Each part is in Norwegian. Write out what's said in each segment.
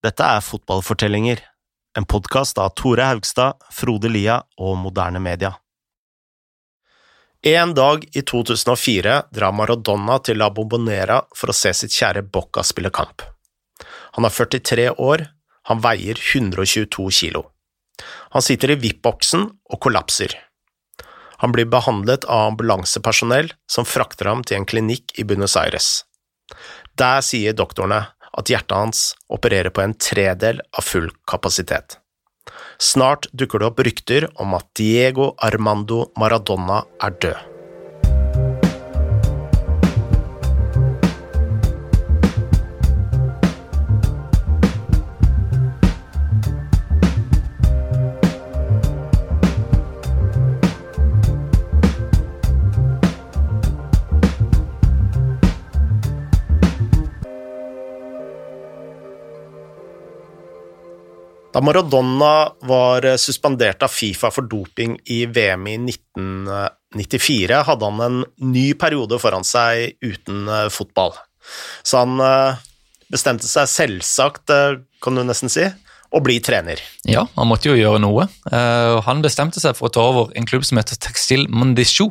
Dette er Fotballfortellinger, en podkast av Tore Haugstad, Frode Lia og Moderne Media. En dag i 2004 drar Maradona til La Bombonera for å se sitt kjære Bocca spille kamp. Han er 43 år, han veier 122 kilo. Han sitter i VIP-boksen og kollapser. Han blir behandlet av ambulansepersonell som frakter ham til en klinikk i Buenos Aires. Der sier doktorene at hjertet hans opererer på en tredel av full kapasitet. Snart dukker det opp rykter om at Diego Armando Maradona er død. Da Maradona var suspendert av Fifa for doping i VM i 1994, hadde han en ny periode foran seg uten eh, fotball. Så han eh, bestemte seg selvsagt, eh, kan du nesten si, å bli trener. Ja, han måtte jo gjøre noe. Han bestemte seg for å ta over en klubb som heter Textil Mondicho.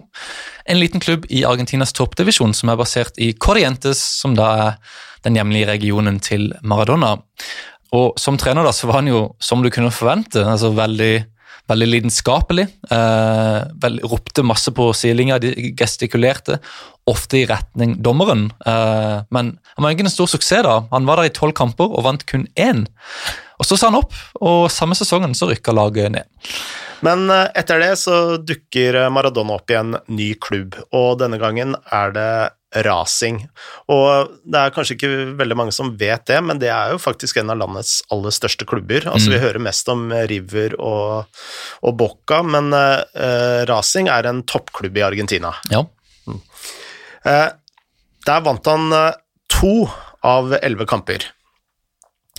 En liten klubb i Argentinas toppdivisjon som er basert i Corrientes, som da er den hjemlige regionen til Maradona. Og som trener da, så var han jo, som du kunne forvente, altså veldig, veldig lidenskapelig. Eh, vel, ropte masse på sidelinja, gestikulerte, ofte i retning dommeren. Eh, men han var ikke en stor suksess da. Han var der i tolv kamper og vant kun én. Og Så sa han opp, og samme sesongen så rykka laget ned. Men eh, etter det så dukker Maradona opp i en ny klubb, og denne gangen er det Racing. Og det er kanskje ikke veldig mange som vet det, men det er jo faktisk en av landets aller største klubber. Altså, mm. Vi hører mest om River og, og Boca, men uh, rasing er en toppklubb i Argentina. Ja. Mm. Uh, der vant han uh, to av elleve kamper,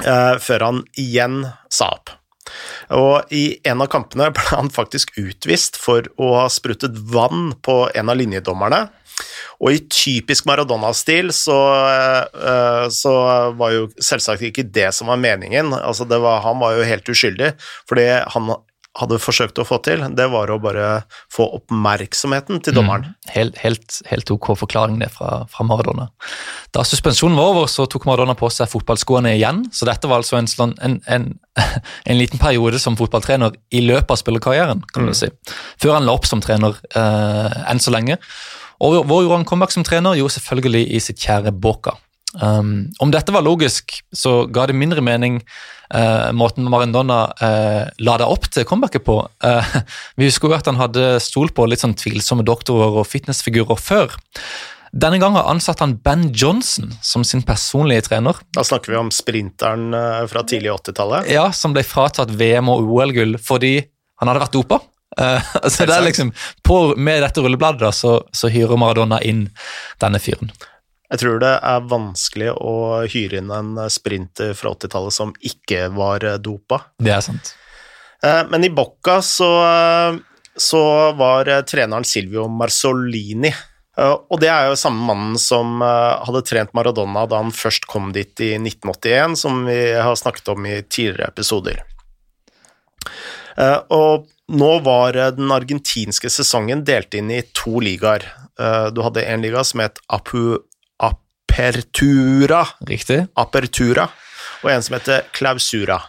før han igjen sa opp. Og i en av kampene ble han faktisk utvist for å ha sprutet vann på en av linjedommerne. Og i typisk Maradona-stil så, uh, så, var jo selvsagt ikke det som var meningen. Altså var, han var jo helt uskyldig, for det han hadde forsøkt å få til, det var å bare få oppmerksomheten til dommeren. Mm, helt, helt, helt, ok forklaring det fra, fra, Maradona. Da suspensjonen var over, så tok Maradona på seg fotballskoene igjen. Så dette var altså en, en, en, en liten periode som fotballtrener i løpet av spillerkarrieren, kan du mm. si. Før han la opp som trener uh, enn så lenge. Og hvor gjorde han comeback som trener? Jo, selvfølgelig i sitt kjære Boca. Um, om dette var logisk, så ga det mindre mening uh, måten Marendona uh, la det opp til comebacket på. Uh, vi husker jo at han hadde stolt på litt sånn tvilsomme doktorer og fitnessfigurer før. Denne gangen ansatte han Ben Johnson som sin personlige trener. Da snakker vi om sprinteren fra tidlig 80-tallet? Ja, som ble fratatt VM og OL-gull fordi han hadde vært dopa. Uh, så det er liksom, på, Med dette rullebladet da, så, så, hyrer Maradona inn denne fyren. Jeg tror det er vanskelig å hyre inn en sprinter fra 80-tallet som ikke var eh, dopa. Det er sant. Uh, men i Bocca så, så var treneren Silvio Marzolini. Og det er jo samme mannen som hadde trent Maradona da han først kom dit i 1981, som vi har snakket om i tidligere episoder. Og nå var eh, den argentinske sesongen delt inn i to ligaer. Eh, du hadde en liga som het Apu Apertura. Riktig. Apertura. Og en som heter Clausura.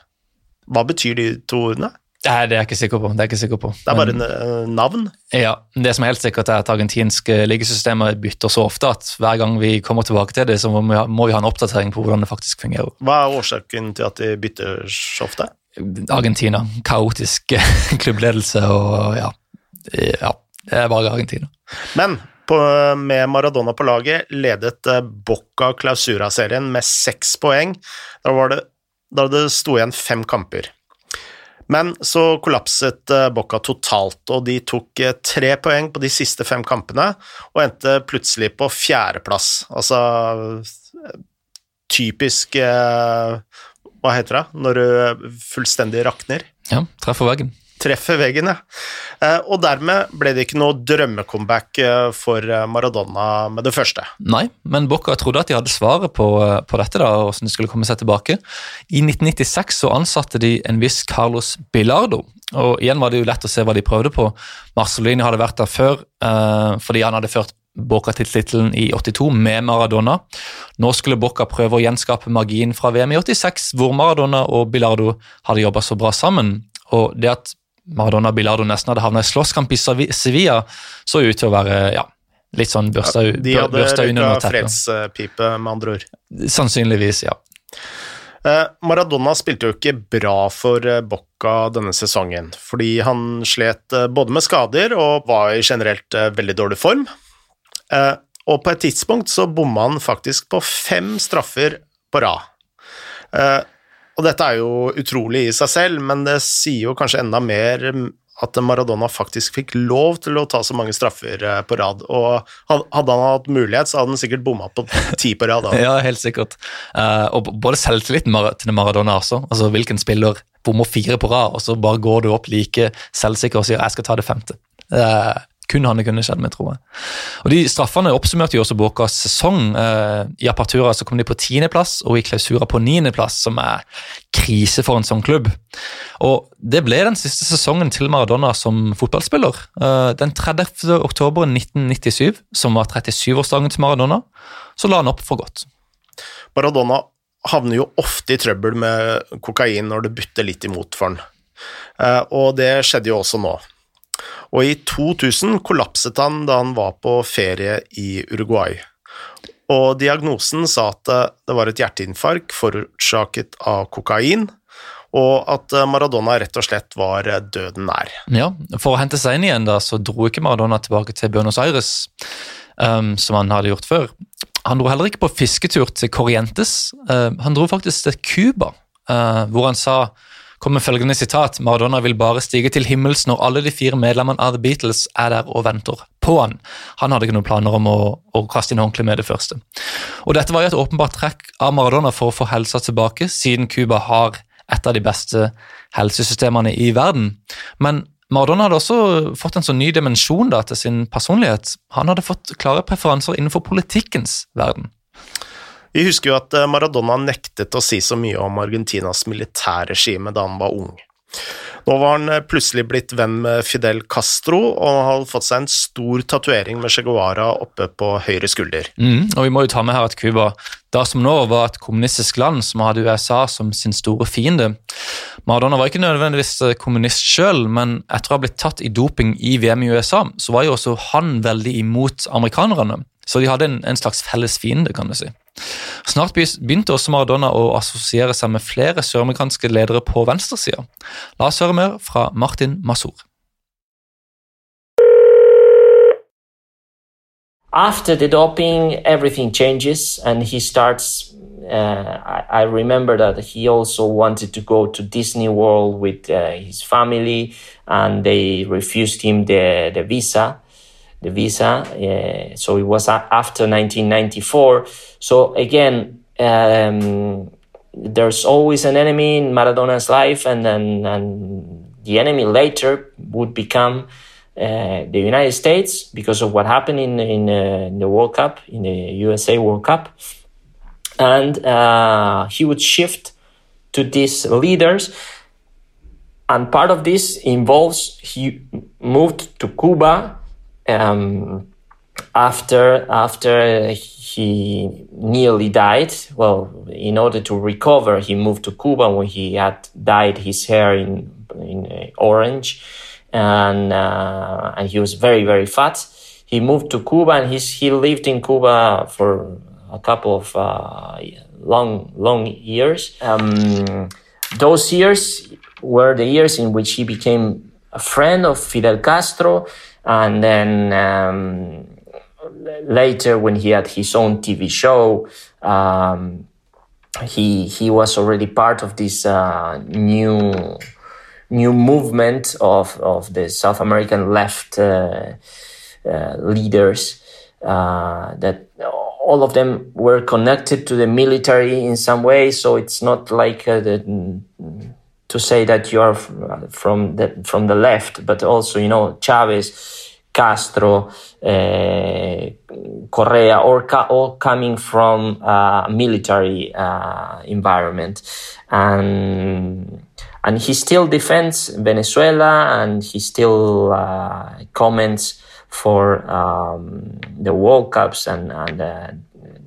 Hva betyr de to ordene? Nei, Det er jeg ikke sikker på. Det er, ikke sikker på. Det er bare Men, eh, navn? Ja. Det som er helt sikkert, er at argentinske ligasystemer bytter så ofte at hver gang vi kommer tilbake til det, så må vi, ha, må vi ha en oppdatering på hvordan det faktisk fungerer. Hva er årsaken til at de bytter så ofte? Argentina. Kaotisk klubbledelse og ja. ja. Det bare Argentina. Men på, med Maradona på laget ledet eh, Bocca Clausura-serien med seks poeng. Da, var det, da det sto igjen fem kamper. Men så kollapset eh, Bocca totalt, og de tok eh, tre poeng på de siste fem kampene og endte plutselig på fjerdeplass. Altså typisk hva heter det når du fullstendig rakner? Ja, treffer veggen. treffer veggen, ja. Eh, og dermed ble det ikke noe drømmecomeback eh, for eh, Maradona med det første. Nei, men Bocca trodde at de hadde svaret på, på dette, da, og hvordan de skulle komme seg tilbake. I 1996 så ansatte de en viss Carlos Bilardo. Og igjen var det jo lett å se hva de prøvde på. Marcelini hadde vært der før fordi han hadde ført Boca til tittelen i 82 med Maradona. Nå skulle Boca prøve å gjenskape magien fra VM i 86, hvor Maradona og Bilardo hadde jobba så bra sammen. Og det at Maradona og Bilardo nesten hadde havna i slåsskamp i Sevilla, så ut til å være ja, litt sånn børsta, ja, De hadde røyka fredspipe, med andre ord. Sannsynligvis, ja. Eh, Maradona spilte jo ikke bra for eh, Bocca denne sesongen, fordi han slet eh, både med skader og var i generelt veldig dårlig form. Og på et tidspunkt så bomma han faktisk på fem straffer på rad. Og dette er jo utrolig i seg selv, men det sier jo kanskje enda mer at Maradona faktisk fikk lov til å ta så mange straffer eh, på rad. Og hadde han hatt mulighet, så hadde han sikkert bomma på ti på rad. ja, helt sikkert. Og både selvtilliten til Maradona også. Altså hvilken spiller bommer fire på rad, og så bare går du opp like selvsikker og sier 'jeg skal ta det femte'. Uh, kun han det kunne skjedd med, tror jeg. Og De straffene oppsummerte jo også Båkas sesong. Eh, I Apertura så kom de på tiendeplass, og i Klausura på niendeplass, som er krise for en sånn klubb. Og Det ble den siste sesongen til Maradona som fotballspiller. Eh, den 30. oktober 1997, som var 37-årsdagen til Maradona, så la han opp for godt. Maradona havner jo ofte i trøbbel med kokain når det butter litt imot for han. Eh, og det skjedde jo også nå. Og i 2000 kollapset han da han var på ferie i Uruguay. Og diagnosen sa at det var et hjerteinfarkt forårsaket av kokain, og at Maradona rett og slett var døden nær. Ja, For å hente seg inn igjen da, så dro ikke Maradona tilbake til Buenos Aires, um, som han hadde gjort før. Han dro heller ikke på fisketur til Corrientes, uh, han dro faktisk til Cuba, uh, hvor han sa kommer følgende sitat Maradona vil bare stige til himmels når alle de fire medlemmene av The Beatles er der og venter på han. Han hadde ikke noen planer om å, å kaste inn håndkle med det første. Og Dette var jo et åpenbart trekk av Maradona for å få helsa tilbake, siden Cuba har et av de beste helsesystemene i verden. Men Maradona hadde også fått en sånn ny dimensjon da, til sin personlighet. Han hadde fått klare preferanser innenfor politikkens verden. Vi husker jo at eh, Maradona nektet å si så mye om Argentinas militærregime da han var ung. Nå var han eh, plutselig blitt venn med Fidel Castro og hadde fått seg en stor tatovering med Che Guevara oppe på høyre skulder. Mm, og vi må jo ta med her at Cuba da som nå var et kommunistisk land som hadde USA som sin store fiende. Maradona var ikke nødvendigvis eh, kommunist sjøl, men etter å ha blitt tatt i doping i VM i USA, så var jo også han veldig imot amerikanerne. Så de hadde en, en slags felles fiende, kan du si. Snart begynte også Maradona å assosiere seg med flere søramerikanske ledere på venstresida. La oss høre mer fra Martin Masur. After the doping, everything changes, and he starts. Uh, I, I, remember that he also wanted to go to Disney World with uh, his family, and they refused him the, the visa. The visa. Uh, so it was after 1994. So again, um, there's always an enemy in Maradona's life, and then and the enemy later would become uh, the United States because of what happened in in, uh, in, the World Cup, in the USA World Cup, and uh, he would shift to these leaders. And part of this involves he moved to Cuba um, after after he nearly died. Well, in order to recover, he moved to Cuba when he had dyed his hair in in uh, orange, and uh, and he was very very fat. He moved to Cuba and he's, he lived in Cuba for a couple of uh, long long years. Um, those years were the years in which he became a friend of Fidel Castro and then um, later, when he had his own TV show, um, he he was already part of this uh, new new movement of of the South American left uh, uh, leaders uh, that all of them were connected to the military in some way. So it's not like uh, the to say that you are from the from the left, but also you know Chavez, Castro, uh, Correa, or ca- all coming from a military uh, environment, and and he still defends Venezuela, and he still uh, comments for um, the World Cups and, and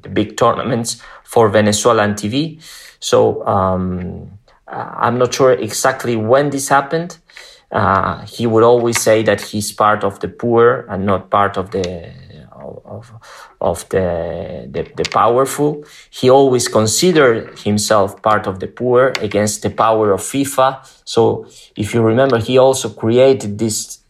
the big tournaments for Venezuelan TV. So um, I'm not sure exactly when this happened. Uh, he would always say that he's part of the poor and not part of the of, of the, the, the powerful. He always considered himself part of the poor against the power of FIFA. So if you remember, he also created this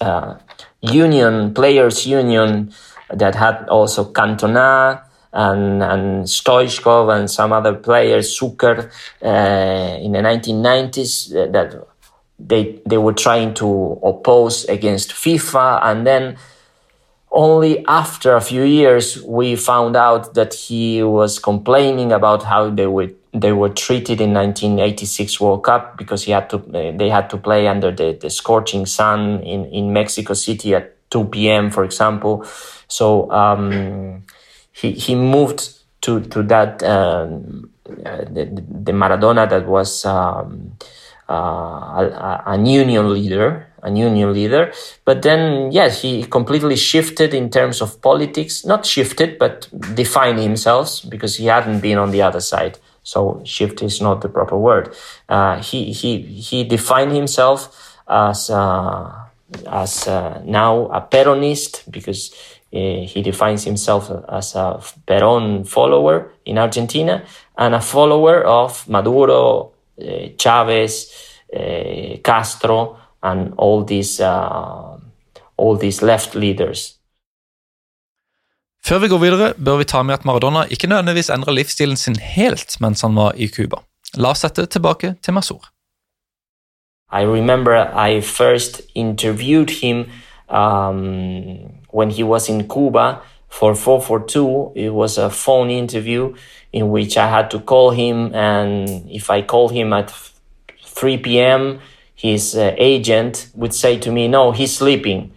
uh, union, players union that had also Cantona and, and Stoichkov and some other players, Zucker, uh, in the 1990s uh, that they, they were trying to oppose against FIFA. And then only after a few years, we found out that he was complaining about how they were they were treated in 1986 World Cup because he had to they had to play under the, the scorching sun in, in Mexico City at 2 p.m. for example. So um, he he moved to to that um, uh, the, the Maradona that was um, uh, union leader a union leader. But then, yes, he completely shifted in terms of politics. Not shifted, but defined himself because he hadn't been on the other side. So shift is not the proper word. Uh, he he he defined himself as uh, as uh, now a Peronist because he defines himself as a Peron follower in Argentina and a follower of Maduro, uh, Chavez, uh, Castro, and all these uh, all these left leaders. Før vi går videre, bør vi ta med at Maradona ikke nødvendigvis endra livsstilen sin helt mens han var i Cuba. La oss sette tilbake til Masur. I remember I first interviewed him um, when he was in Cuba for 442. It was a phone interview in which I had to call him, and if I called him at 3 p.m., his uh, agent would say to me, "No, he's sleeping."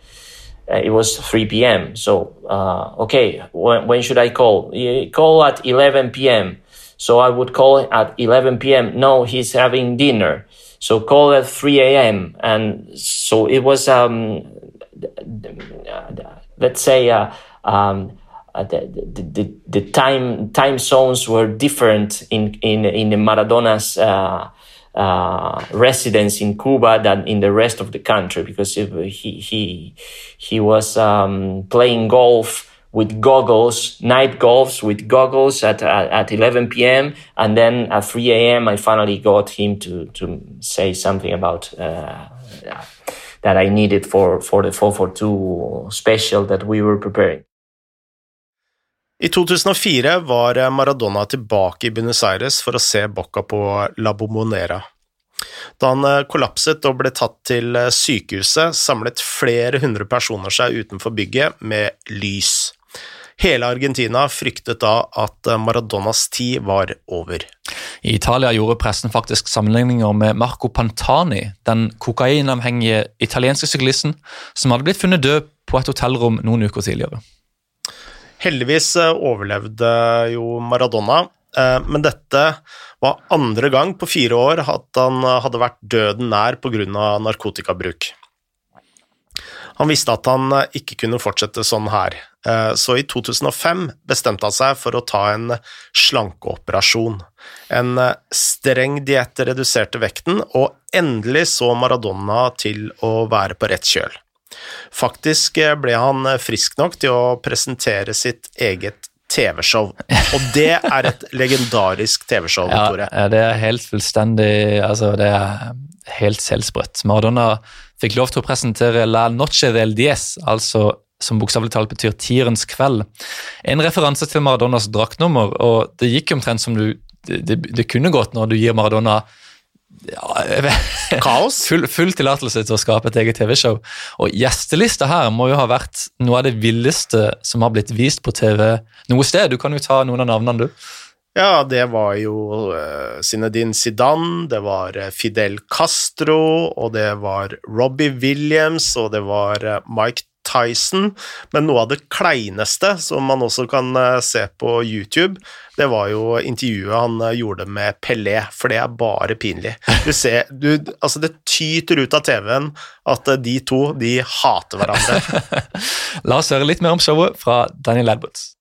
Uh, it was 3 p.m. So, uh, okay, when, when should I call? call at 11 p.m. So I would call at 11 p.m. No, he's having dinner. So call at 3 a.m. And so it was, um, let's say, uh, um, uh, the, the, the, time time zones were different in in in the Maradona's uh, uh, residence in Cuba than in the rest of the country because he he he was um, playing golf with goggles, night golfs with goggles at, at, at 11 p.m. And then at 3 a.m. I finally got him to, to say something about, uh, that I needed for, for the 442 special that we were preparing. I 2004 var Maradona tilbake i Buenos Aires for å se Bocca på La Bombonera. Da han eh, kollapset og ble tatt til eh, sykehuset, samlet flere hundre personer seg utenfor bygget med lys. Hele Argentina fryktet da at eh, Maradonas tid var over. I Italia gjorde pressen faktisk sammenligninger med Marco Pantani, den kokainavhengige italienske syklisten som hadde blitt funnet død på et hotellrom noen uker tidligere. Heldigvis eh, overlevde jo Maradona, eh, men dette var andre gang på fire år at han hadde vært døden nær pga. narkotikabruk. Han visste at han ikke kunne fortsette sånn her, eh, så i 2005 bestemte han seg for å ta en slankeoperasjon. En streng diett reduserte vekten, og endelig så Maradona til å være på rett kjøl. Faktisk eh, ble han eh, frisk nok til å presentere sitt eget TV-show, og det er et legendarisk TV-show, ja, Tore. Ja, det er helt fullstendig Altså, det er helt selvsprøtt. Maradona fikk lov til å presentere La Noche del Diez, altså som bokstavelig talt betyr tierens kveld. En referanse til Maradonas draktnummer, og det gikk omtrent som du det, det, det kunne gått når du gir Maradona ja, Kaos? Full, full tillatelse til å skape et eget TV-show. Og Gjestelista her må jo ha vært noe av det villeste som har blitt vist på TV noe sted. Du kan jo ta noen av navnene, du. Ja, det var jo uh, Zinedine Zidane, det var uh, Fidel Castro, og det var Robbie Williams, og det var uh, Mike Tyson. Men noe av det kleineste som man også kan se på YouTube, det var jo intervjuet han gjorde med Pelé, for det er bare pinlig. Du ser, du, altså Det tyter ut av TV-en at de to de hater hverandre. La oss høre litt mer om showet fra Daniel Edwards.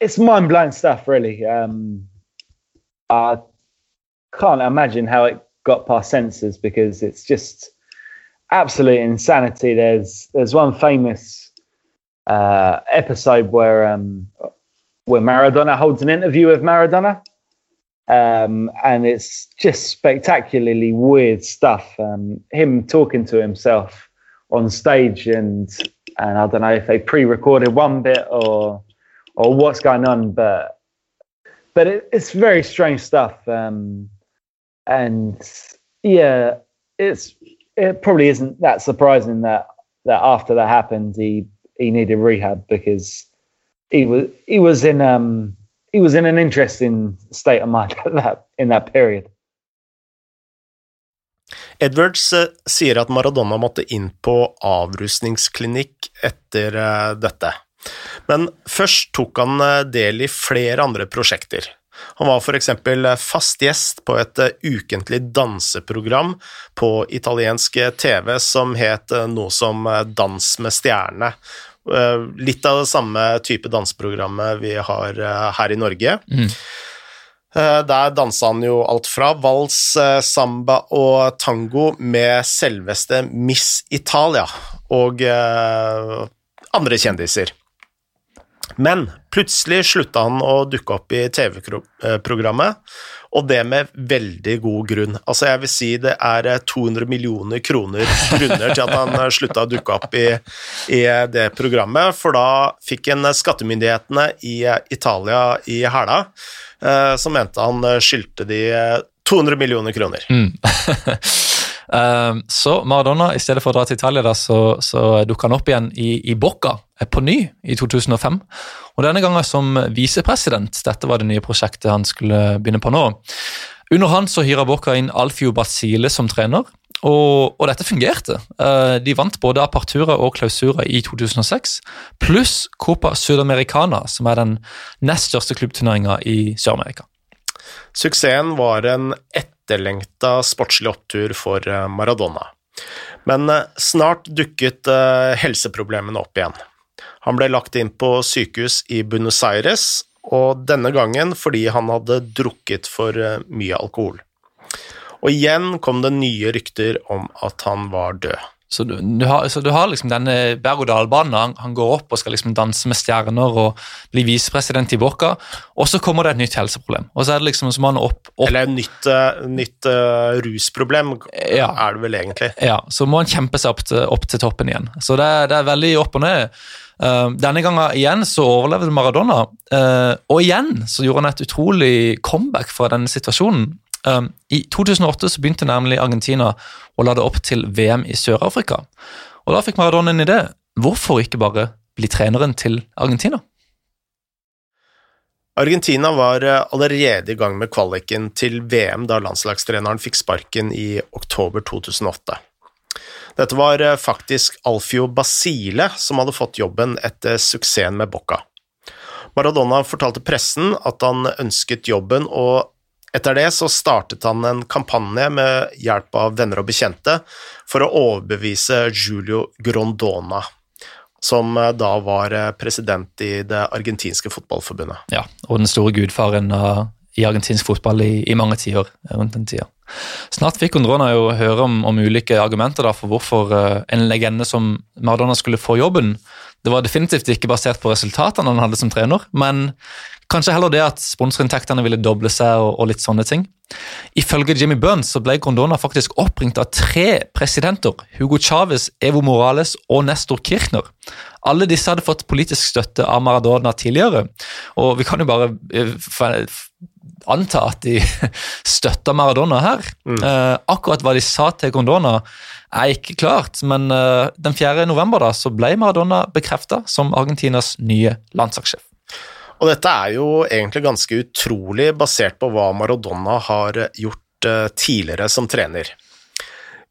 it's mind blowing stuff, really. Um, I can't imagine how it got past censors because it's just absolute insanity. There's there's one famous uh, episode where um, where Maradona holds an interview with Maradona, um, and it's just spectacularly weird stuff. Um, him talking to himself on stage, and and I don't know if they pre-recorded one bit or or what's going on, but but it, it's very strange stuff. Um, and yeah, it's it probably isn't that surprising that that after that happened, he he needed rehab because he was he was in um he was in an interesting state of mind at that in that period. Edwards uh, sier at Maradona måtte inn på avrusningsklinikk etter uh, dette. Men først tok han eh, del i flere andre prosjekter. Han var f.eks. fast gjest på et eh, ukentlig danseprogram på italiensk TV som het eh, noe som Dans med stjerne. Litt av det samme type danseprogrammet vi har her i Norge. Mm. Der dansa han jo alt fra vals, samba og tango med selveste Miss Italia og andre kjendiser. Men plutselig slutta han å dukke opp i TV-programmet, og det med veldig god grunn. Altså, jeg vil si det er 200 eh, millioner kroner grunner til at han eh, slutta å dukke opp i, i, det programmet, for da fikk en skattemyndighetene i Italia i hæla, eh, som mente han skyldte de 200 millioner kroner. Mm. Ehm, så Maradona, i stedet for å dra til Italia, da, så, så dukka han opp igjen i, i Bocca eh, på ny i 2005. Og Denne gangen som visepresident. Dette var det nye prosjektet han skulle begynne på nå. Under han så hyra Bocca inn Alfio Basile som trener. Og, og, dette fungerte. Uh, de vant både Apertura og Klausura i 2006, pluss Copa Sudamericana, som er den nest største klubbturneringa i Sør-Amerika. Suksessen var en ett etterlengta sportslig opptur for eh, Maradona. Men eh, snart dukket eh, helseproblemene opp igjen. Han ble lagt inn på sykehus i Buenos Aires, og denne gangen fordi han hadde drukket for mye alkohol. Og igjen kom det nye rykter om at han var død. Så du, du, har, så du, har, liksom denne berg-og-dal-banen. Han, han, går opp og skal liksom danse med stjerner og bli visepresident i Boca. og så kommer det et nytt helseproblem. Og så er det liksom som han opp, opp Eller et nytt, uh, nytt uh, rusproblem, ja. er det vel egentlig. Ja, så må han kjempe seg opp til, opp til toppen igjen. Så det, det, er veldig opp og ned. Uh, denne gangen igjen så overlevde Maradona, og igjen så gjorde han et utrolig comeback fra denne situasjonen. Um, I 2008 så begynte nemlig Argentina å lade opp til VM i Sør-Afrika. Og Da fikk Maradona en idé. Hvorfor ikke bare bli treneren til Argentina? Argentina var eh, allerede i gang med kvaliken til VM da landslagstreneren fikk sparken i oktober 2008. Dette var eh, faktisk Alfio Basile som hadde fått jobben etter suksessen med Bocca. Maradona fortalte pressen at han ønsket jobben, og etter det så startet han en kampanje med hjelp av venner og bekjente for å overbevise Julio Grondona, som eh, da var eh, president i det argentinske fotballforbundet. Ja, og den store gudfaren i argentinsk fotball i, i mange tiår rundt den tida. Snart fikk Grondona jo høre om, om ulike argumenter for hvorfor en legende som Maradona skulle få jobben. Det var definitivt ikke basert på resultatene han hadde som trener, men Kanskje heller det at sponsorinntektene ville doble seg og, og, litt sånne ting. Ifølge Jimmy Burns så ble Grondona faktisk oppringt av tre presidenter. Hugo Chávez, Evo Morales og Nestor Kirchner. Alle disse hadde fått politisk støtte av Maradona tidligere. Og vi kan jo bare eh, anta at de støtta Maradona her. Mm. Eh, akkurat hva de sa til Grondona, er ikke klart, men eh, den 4. november da, så ble Maradona bekrefta som Argentinas nye landslagssjef. Og dette er jo egentlig ganske utrolig, basert på hva Maradona har gjort uh, tidligere som trener.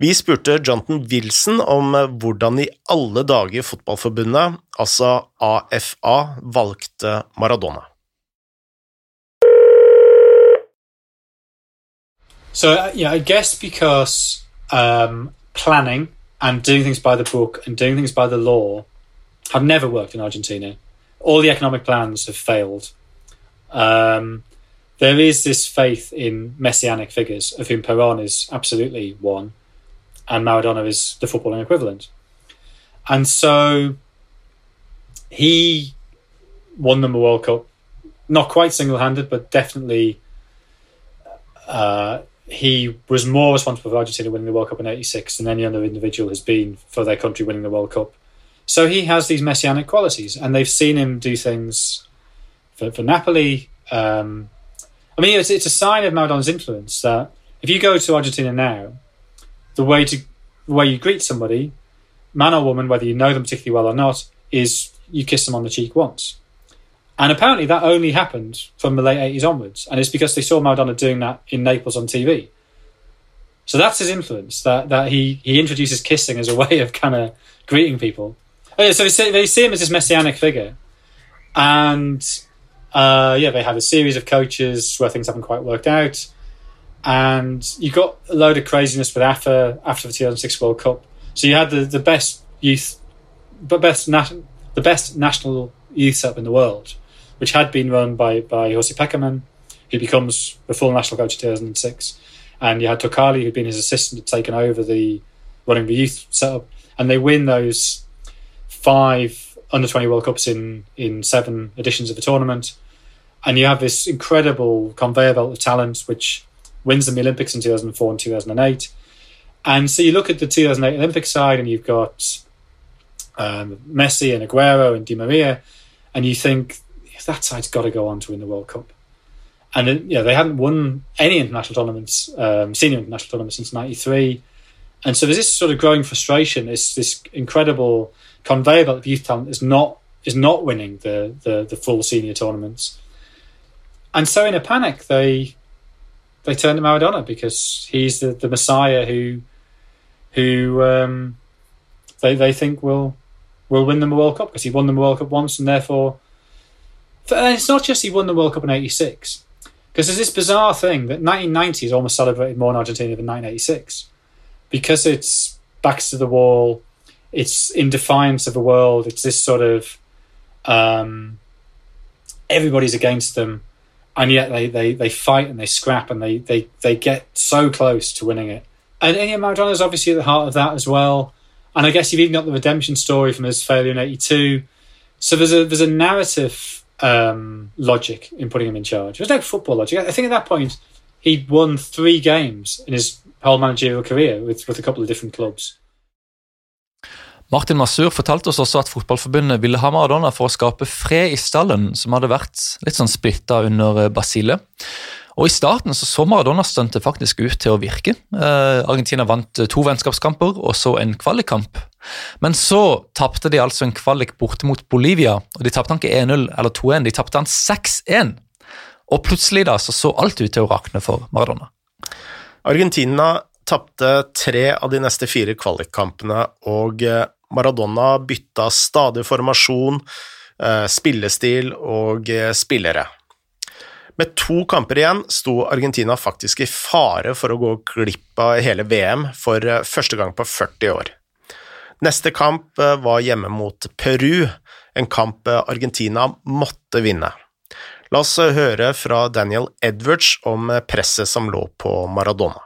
Vi spurte Jonathan Wilson om hvordan i alle dager Fotballforbundet, altså AFA, valgte Maradona. So yeah, I guess because um, planning and doing things by the book and doing things by the law have never worked in Argentina. All the economic plans have failed. Um, there is this faith in messianic figures, of whom Peron is absolutely one, and Maradona is the footballing equivalent. And so he won them a World Cup, not quite single handed, but definitely uh, he was more responsible for Argentina winning the World Cup in '86 than any other individual has been for their country winning the World Cup. So he has these messianic qualities, and they've seen him do things for, for Napoli. Um, I mean, it's, it's a sign of Maradona's influence that if you go to Argentina now, the way to the way you greet somebody, man or woman, whether you know them particularly well or not, is you kiss them on the cheek once. And apparently that only happened from the late 80s onwards. And it's because they saw Maradona doing that in Naples on TV. So that's his influence, that, that he, he introduces kissing as a way of kind of greeting people. Oh, yeah, so they see, they see him as this messianic figure. And uh, yeah, they have a series of coaches where things haven't quite worked out. And you got a load of craziness with AFA after the 2006 World Cup. So you had the, the best youth, but best nat- the best national youth setup in the world which had been run by, by Jose Peckerman, who becomes the full national coach in 2006. And you had Tokali, who'd been his assistant, had taken over the running the youth setup. And they win those five under 20 World Cups in, in seven editions of the tournament. And you have this incredible conveyor belt of talent, which wins them the Olympics in 2004 and 2008. And so you look at the 2008 Olympic side, and you've got um, Messi and Aguero and Di Maria, and you think that side's got to go on to win the World Cup. And you know, they hadn't won any international tournaments, um, senior international tournaments since '93, and so there's this sort of growing frustration. This this incredible conveyor belt of youth talent is not is not winning the the, the full senior tournaments, and so in a panic they they turn to Maradona because he's the, the Messiah who who um, they they think will will win them a World Cup because he won them a World Cup once and therefore and it's not just he won the World Cup in '86, because there's this bizarre thing that 1990 is almost celebrated more in Argentina than 1986, because it's backs to the wall, it's in defiance of the world, it's this sort of um, everybody's against them, and yet they, they, they fight and they scrap and they, they, they get so close to winning it. And, and yeah, is obviously at the heart of that as well. And I guess you've even got the redemption story from his failure in '82. So there's a there's a narrative um, logic in putting him in charge. There's no football logic. I think at that point he'd won three games in his whole managerial career with, with a couple of different clubs. Martin Masur fortalte oss også at Fotballforbundet ville ha Maradona for å skape fred i stallen, som hadde vært litt sånn splitta under Basile. Og I starten så, så Maradona-stuntet faktisk ut til å virke. Eh, Argentina vant to vennskapskamper og så en kvalikkamp. Men så tapte de altså en kvalik borte mot Bolivia, og de tapte han ikke 1-0 eller 2-1, de tapte han 6-1. Og plutselig da så, så alt ut til å rakne for Maradona. Argentina tapte tre av de neste fire kvalikkampene, og eh, Maradona bytta stadig formasjon, eh, spillestil og eh, spillere. Med to kamper igjen sto Argentina faktisk i fare for å gå glipp av hele VM for første gang på 40 år. Neste kamp var hjemme mot Peru, en kamp Argentina måtte vinne. La oss høre fra Daniel Edwards om presset som lå på Maradona.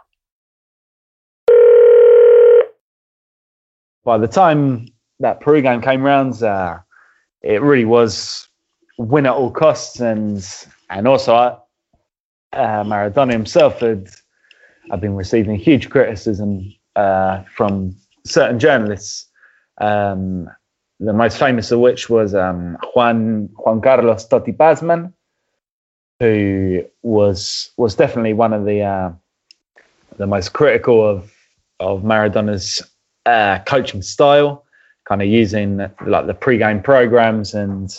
By the time that Peru game came round, uh, it really was win at all costs and and also uh, Maradona himself had, had been receiving huge criticism uh, from certain journalists. Um, the most famous of which was um, Juan Juan Carlos Totti Pazman, who was was definitely one of the uh, the most critical of of Maradona's uh, coaching style, kind of using like the pre-game programs. And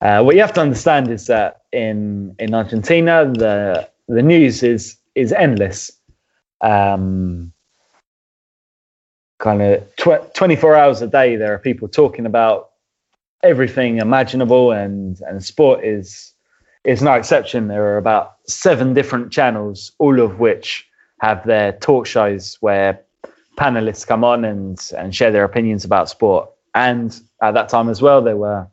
uh, what you have to understand is that in in Argentina, the the news is is endless. Um, kind of tw- 24 hours a day, there are people talking about everything imaginable, and and sport is is no exception. There are about seven different channels, all of which have their talk shows where panelists come on and and share their opinions about sport. And at that time as well, there were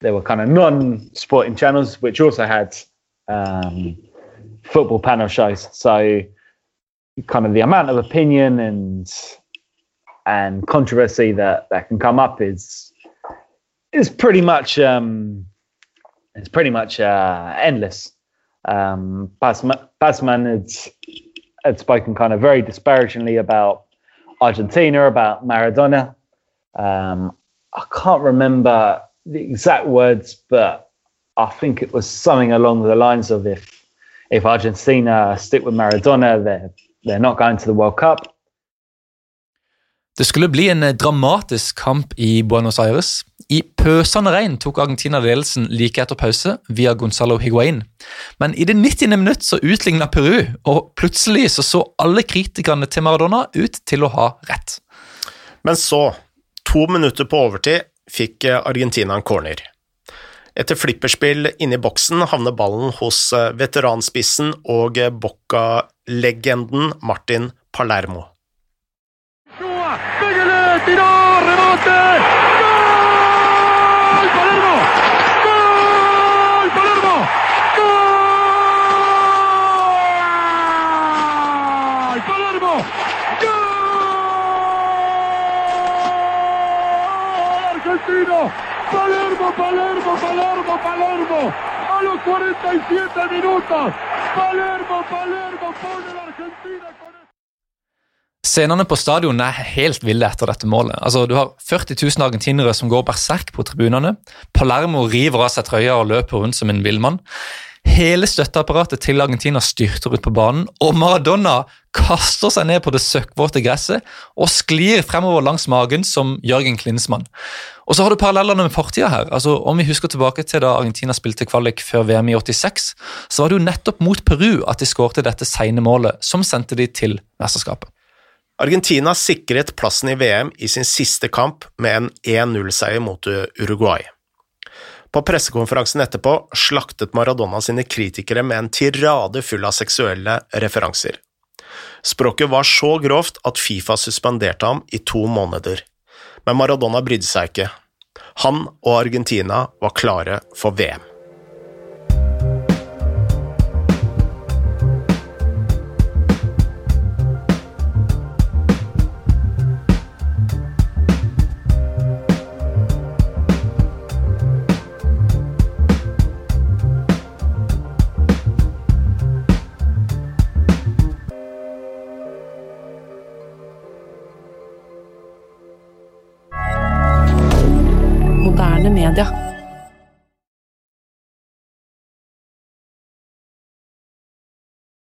there were kind of non-sporting channels which also had um, football panel shows. So kind of the amount of opinion and and controversy that that can come up is is pretty much um, it's pretty much uh, endless. Um, Basman had, had spoken kind of very disparagingly about Argentina, about Maradona. Um, I can't remember the exact words, but I think it was something along the lines of if if Argentina stick with Maradona, they're they're not going to the World Cup. Det skulle bli en dramatisk kamp i Buenos Aires. I pøsende regn tok Argentina ledelsen like etter pause via Gonzalo Higuain. Men i det 90. minutt så utligna Peru, og plutselig så, så alle kritikerne til Maradona ut til å ha rett. Men så, to minutter på overtid, fikk Argentina en corner. Etter flipperspill inne i boksen havner ballen hos veteranspissen og Bocca-legenden Martin Palermo. ¡Gol! ¡Palermo! ¡Gol! ¡Palermo! ¡Gol! ¡Palermo! ¡Gol! ¡Argentino! ¡Palermo, Palermo, Palermo, Palermo! A los 47 minutos, Palermo, Palermo pone la Argentina Scenene på stadion er helt ville etter dette målet. Altså, Du har 40 000 argentinere som går berserk på tribunene. Palermo river av seg trøya og løper rundt som en villmann. Hele støtteapparatet til Argentina styrter ut på banen, og Maradona kaster seg ned på det søkkvåte gresset og sklir fremover langs magen som Jørgen Klinsmann. Og så har du parallellene med fortida her. Altså, om vi husker tilbake til da Argentina spilte kvalik før VM i 86, så var det jo nettopp mot Peru at de skårte dette seine målet, som sendte de til mesterskapet. Argentina sikret plassen i VM i sin siste kamp med en 1-0-seier mot Uruguay. På pressekonferansen etterpå slaktet Maradona sine kritikere med en tirade full av seksuelle referanser. Språket var så grovt at Fifa suspenderte ham i to måneder, men Maradona brydde seg ikke. Han og Argentina var klare for VM.